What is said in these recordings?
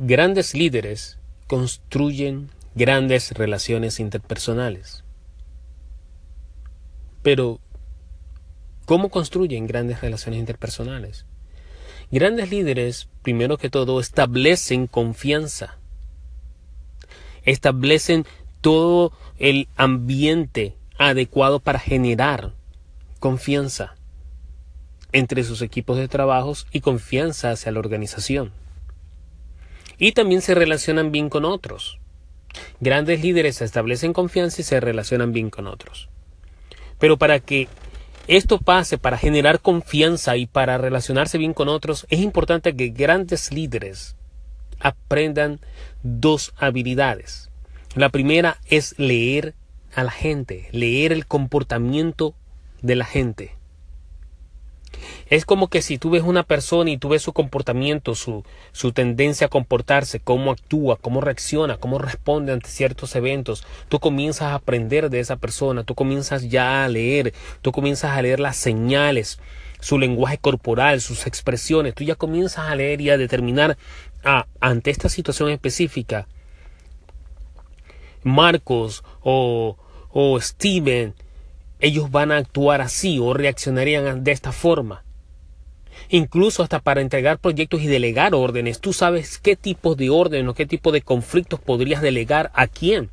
Grandes líderes construyen grandes relaciones interpersonales. Pero, ¿cómo construyen grandes relaciones interpersonales? Grandes líderes, primero que todo, establecen confianza. Establecen todo el ambiente adecuado para generar confianza entre sus equipos de trabajos y confianza hacia la organización. Y también se relacionan bien con otros. Grandes líderes establecen confianza y se relacionan bien con otros. Pero para que esto pase, para generar confianza y para relacionarse bien con otros, es importante que grandes líderes aprendan dos habilidades. La primera es leer a la gente, leer el comportamiento de la gente. Es como que si tú ves una persona y tú ves su comportamiento, su, su tendencia a comportarse, cómo actúa, cómo reacciona, cómo responde ante ciertos eventos, tú comienzas a aprender de esa persona, tú comienzas ya a leer, tú comienzas a leer las señales, su lenguaje corporal, sus expresiones, tú ya comienzas a leer y a determinar ah, ante esta situación específica, Marcos o, o Steven, ellos van a actuar así o reaccionarían de esta forma incluso hasta para entregar proyectos y delegar órdenes. Tú sabes qué tipo de orden o qué tipo de conflictos podrías delegar a quién.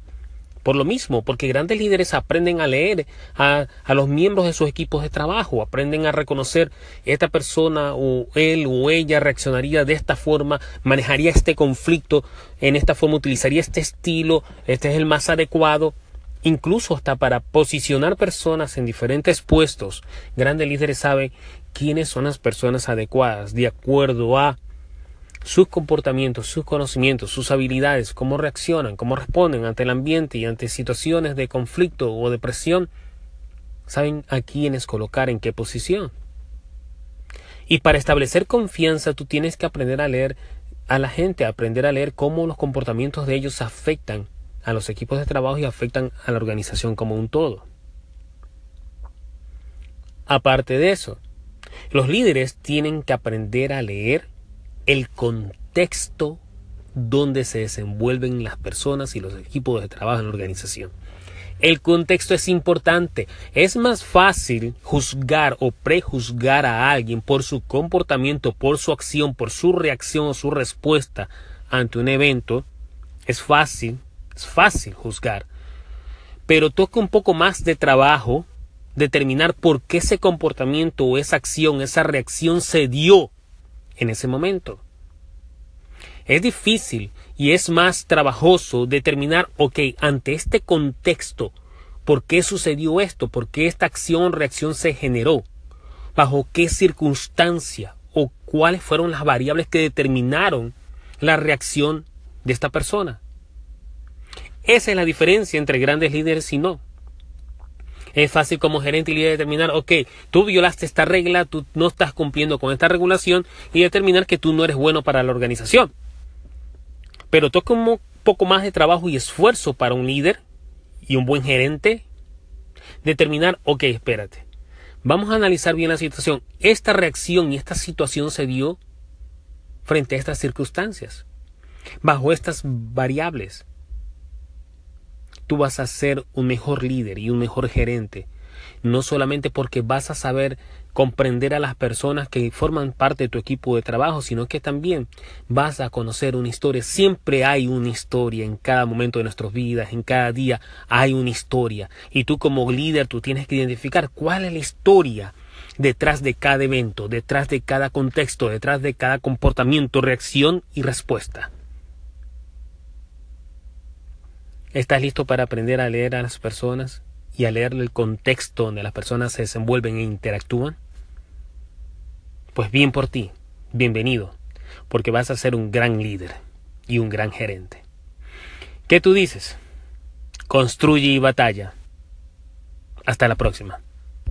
Por lo mismo, porque grandes líderes aprenden a leer a, a, los miembros de sus equipos de trabajo, aprenden a reconocer esta persona o él o ella reaccionaría de esta forma, manejaría este conflicto en esta forma, utilizaría este estilo, este es el más adecuado incluso hasta para posicionar personas en diferentes puestos. Grandes líderes saben quiénes son las personas adecuadas de acuerdo a sus comportamientos, sus conocimientos, sus habilidades, cómo reaccionan, cómo responden ante el ambiente y ante situaciones de conflicto o de presión, saben a quiénes colocar en qué posición. Y para establecer confianza tú tienes que aprender a leer a la gente, aprender a leer cómo los comportamientos de ellos afectan a los equipos de trabajo y afectan a la organización como un todo. Aparte de eso, los líderes tienen que aprender a leer el contexto donde se desenvuelven las personas y los equipos de trabajo en la organización. El contexto es importante. Es más fácil juzgar o prejuzgar a alguien por su comportamiento, por su acción, por su reacción o su respuesta ante un evento. Es fácil, es fácil juzgar. Pero toca un poco más de trabajo determinar por qué ese comportamiento o esa acción, esa reacción se dio en ese momento. Es difícil y es más trabajoso determinar, ok, ante este contexto, ¿por qué sucedió esto? ¿Por qué esta acción o reacción se generó? ¿Bajo qué circunstancia? ¿O cuáles fueron las variables que determinaron la reacción de esta persona? Esa es la diferencia entre grandes líderes y no. Es fácil como gerente y líder determinar, ok, tú violaste esta regla, tú no estás cumpliendo con esta regulación y determinar que tú no eres bueno para la organización. Pero toca un poco más de trabajo y esfuerzo para un líder y un buen gerente determinar, ok, espérate, vamos a analizar bien la situación. Esta reacción y esta situación se dio frente a estas circunstancias, bajo estas variables tú vas a ser un mejor líder y un mejor gerente. No solamente porque vas a saber comprender a las personas que forman parte de tu equipo de trabajo, sino que también vas a conocer una historia. Siempre hay una historia en cada momento de nuestras vidas, en cada día hay una historia. Y tú como líder, tú tienes que identificar cuál es la historia detrás de cada evento, detrás de cada contexto, detrás de cada comportamiento, reacción y respuesta. ¿Estás listo para aprender a leer a las personas y a leer el contexto donde las personas se desenvuelven e interactúan? Pues bien por ti, bienvenido, porque vas a ser un gran líder y un gran gerente. ¿Qué tú dices? Construye y batalla. Hasta la próxima.